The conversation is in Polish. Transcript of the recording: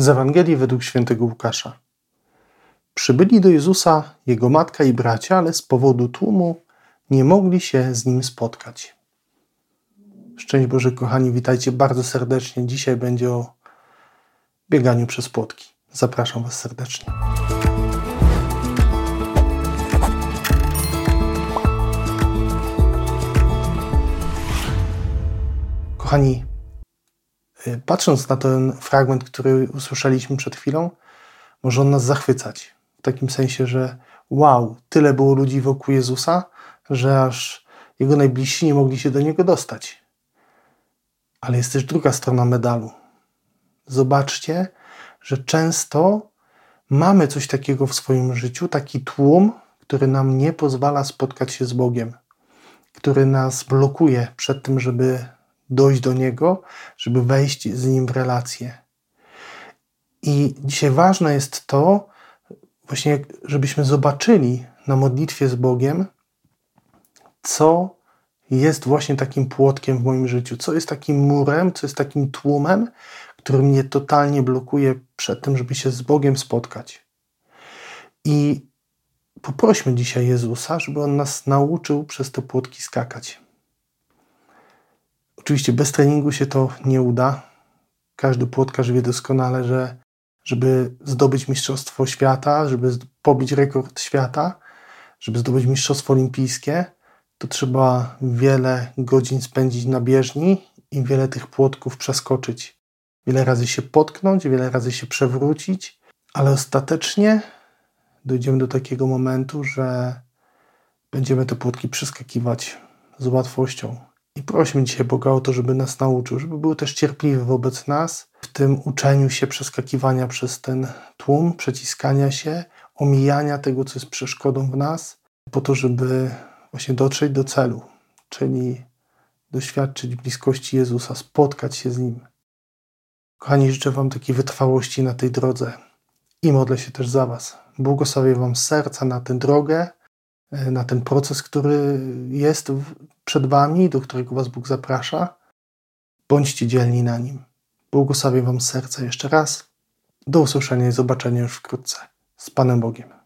Z Ewangelii według świętego Łukasza. Przybyli do Jezusa jego matka i bracia, ale z powodu tłumu nie mogli się z nim spotkać. Szczęść Boże, kochani, witajcie bardzo serdecznie. Dzisiaj będzie o bieganiu przez płotki. Zapraszam Was serdecznie. Kochani, patrząc na ten fragment, który usłyszeliśmy przed chwilą, może on nas zachwycać. W takim sensie, że wow, tyle było ludzi wokół Jezusa, że aż jego najbliżsi nie mogli się do niego dostać. Ale jest też druga strona medalu. Zobaczcie, że często mamy coś takiego w swoim życiu, taki tłum, który nam nie pozwala spotkać się z Bogiem, który nas blokuje przed tym, żeby dojść do Niego, żeby wejść z Nim w relację. I dzisiaj ważne jest to, właśnie, żebyśmy zobaczyli na modlitwie z Bogiem, co jest właśnie takim płotkiem w moim życiu, co jest takim murem, co jest takim tłumem, który mnie totalnie blokuje przed tym, żeby się z Bogiem spotkać. I poprośmy dzisiaj Jezusa, żeby On nas nauczył przez te płotki skakać. Oczywiście bez treningu się to nie uda. Każdy płotkarz wie doskonale, że żeby zdobyć Mistrzostwo Świata, żeby pobić rekord świata, żeby zdobyć Mistrzostwo Olimpijskie, to trzeba wiele godzin spędzić na bieżni i wiele tych płotków przeskoczyć. Wiele razy się potknąć, wiele razy się przewrócić, ale ostatecznie dojdziemy do takiego momentu, że będziemy te płotki przeskakiwać z łatwością. Prośmy dzisiaj Boga o to, żeby nas nauczył, żeby był też cierpliwy wobec nas w tym uczeniu się przeskakiwania przez ten tłum, przeciskania się, omijania tego, co jest przeszkodą w nas, po to, żeby właśnie dotrzeć do celu, czyli doświadczyć bliskości Jezusa, spotkać się z Nim. Kochani, życzę Wam takiej wytrwałości na tej drodze i modlę się też za Was. Błogosławię Wam serca na tę drogę, na ten proces, który jest przed Wami, do którego Was Bóg zaprasza. Bądźcie dzielni na nim. Błogosławię Wam serca jeszcze raz. Do usłyszenia i zobaczenia już wkrótce. Z Panem Bogiem.